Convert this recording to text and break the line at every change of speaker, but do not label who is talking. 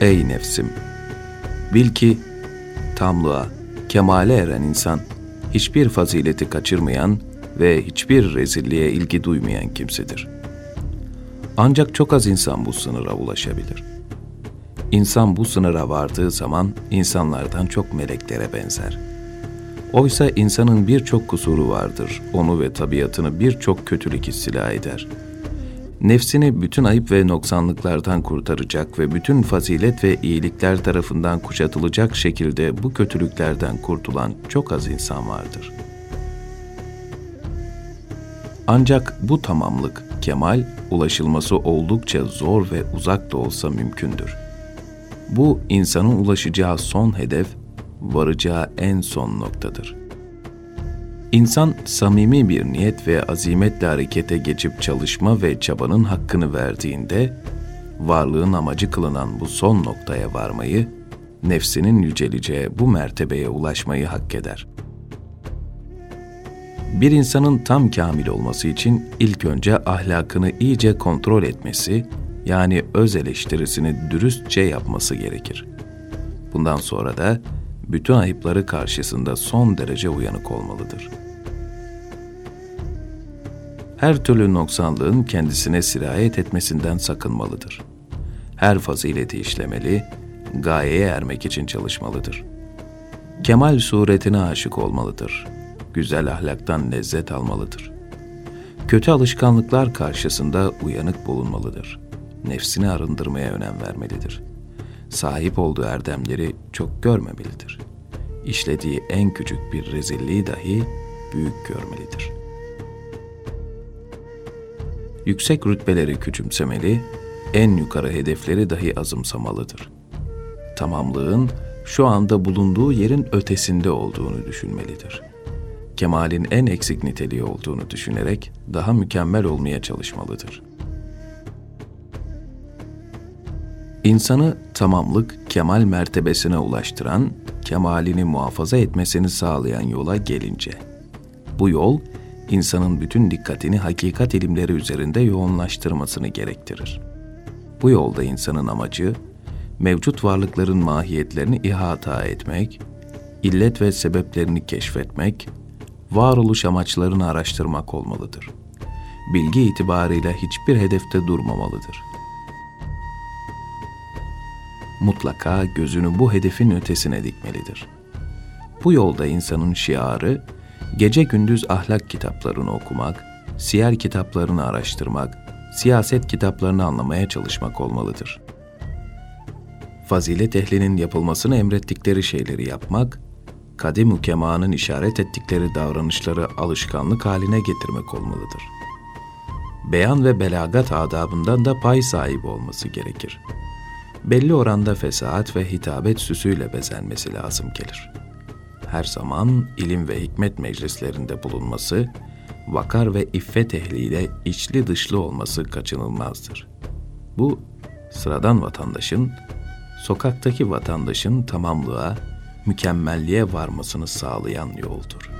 Ey nefsim! Bil ki tamlığa, kemale eren insan, hiçbir fazileti kaçırmayan ve hiçbir rezilliğe ilgi duymayan kimsedir. Ancak çok az insan bu sınıra ulaşabilir. İnsan bu sınıra vardığı zaman insanlardan çok meleklere benzer. Oysa insanın birçok kusuru vardır, onu ve tabiatını birçok kötülük istila eder.'' Nefsini bütün ayıp ve noksanlıklardan kurtaracak ve bütün fazilet ve iyilikler tarafından kuşatılacak şekilde bu kötülüklerden kurtulan çok az insan vardır. Ancak bu tamamlık, kemal, ulaşılması oldukça zor ve uzak da olsa mümkündür. Bu insanın ulaşacağı son hedef, varacağı en son noktadır.'' İnsan samimi bir niyet ve azimetle harekete geçip çalışma ve çabanın hakkını verdiğinde, varlığın amacı kılınan bu son noktaya varmayı, nefsinin yüceleceği bu mertebeye ulaşmayı hak eder. Bir insanın tam kamil olması için ilk önce ahlakını iyice kontrol etmesi, yani öz eleştirisini dürüstçe yapması gerekir. Bundan sonra da bütün ayıpları karşısında son derece uyanık olmalıdır. Her türlü noksanlığın kendisine sirayet etmesinden sakınmalıdır. Her fazileti işlemeli, gayeye ermek için çalışmalıdır. Kemal suretine aşık olmalıdır. Güzel ahlaktan lezzet almalıdır. Kötü alışkanlıklar karşısında uyanık bulunmalıdır. Nefsini arındırmaya önem vermelidir.'' sahip olduğu erdemleri çok görmemelidir. İşlediği en küçük bir rezilliği dahi büyük görmelidir. Yüksek rütbeleri küçümsemeli, en yukarı hedefleri dahi azımsamalıdır. Tamamlığın şu anda bulunduğu yerin ötesinde olduğunu düşünmelidir. Kemalin en eksik niteliği olduğunu düşünerek daha mükemmel olmaya çalışmalıdır.'' İnsanı tamamlık, kemal mertebesine ulaştıran, kemalini muhafaza etmesini sağlayan yola gelince. Bu yol, insanın bütün dikkatini hakikat ilimleri üzerinde yoğunlaştırmasını gerektirir. Bu yolda insanın amacı, mevcut varlıkların mahiyetlerini ihata etmek, illet ve sebeplerini keşfetmek, varoluş amaçlarını araştırmak olmalıdır. Bilgi itibarıyla hiçbir hedefte durmamalıdır.'' mutlaka gözünü bu hedefin ötesine dikmelidir. Bu yolda insanın şiarı, gece gündüz ahlak kitaplarını okumak, siyer kitaplarını araştırmak, siyaset kitaplarını anlamaya çalışmak olmalıdır. Fazilet ehlinin yapılmasını emrettikleri şeyleri yapmak, kadim ukemanın işaret ettikleri davranışları alışkanlık haline getirmek olmalıdır. Beyan ve belagat adabından da pay sahibi olması gerekir.'' belli oranda fesahat ve hitabet süsüyle bezenmesi lazım gelir. Her zaman ilim ve hikmet meclislerinde bulunması, vakar ve iffet ehliyle içli dışlı olması kaçınılmazdır. Bu, sıradan vatandaşın, sokaktaki vatandaşın tamamlığa, mükemmelliğe varmasını sağlayan yoldur.''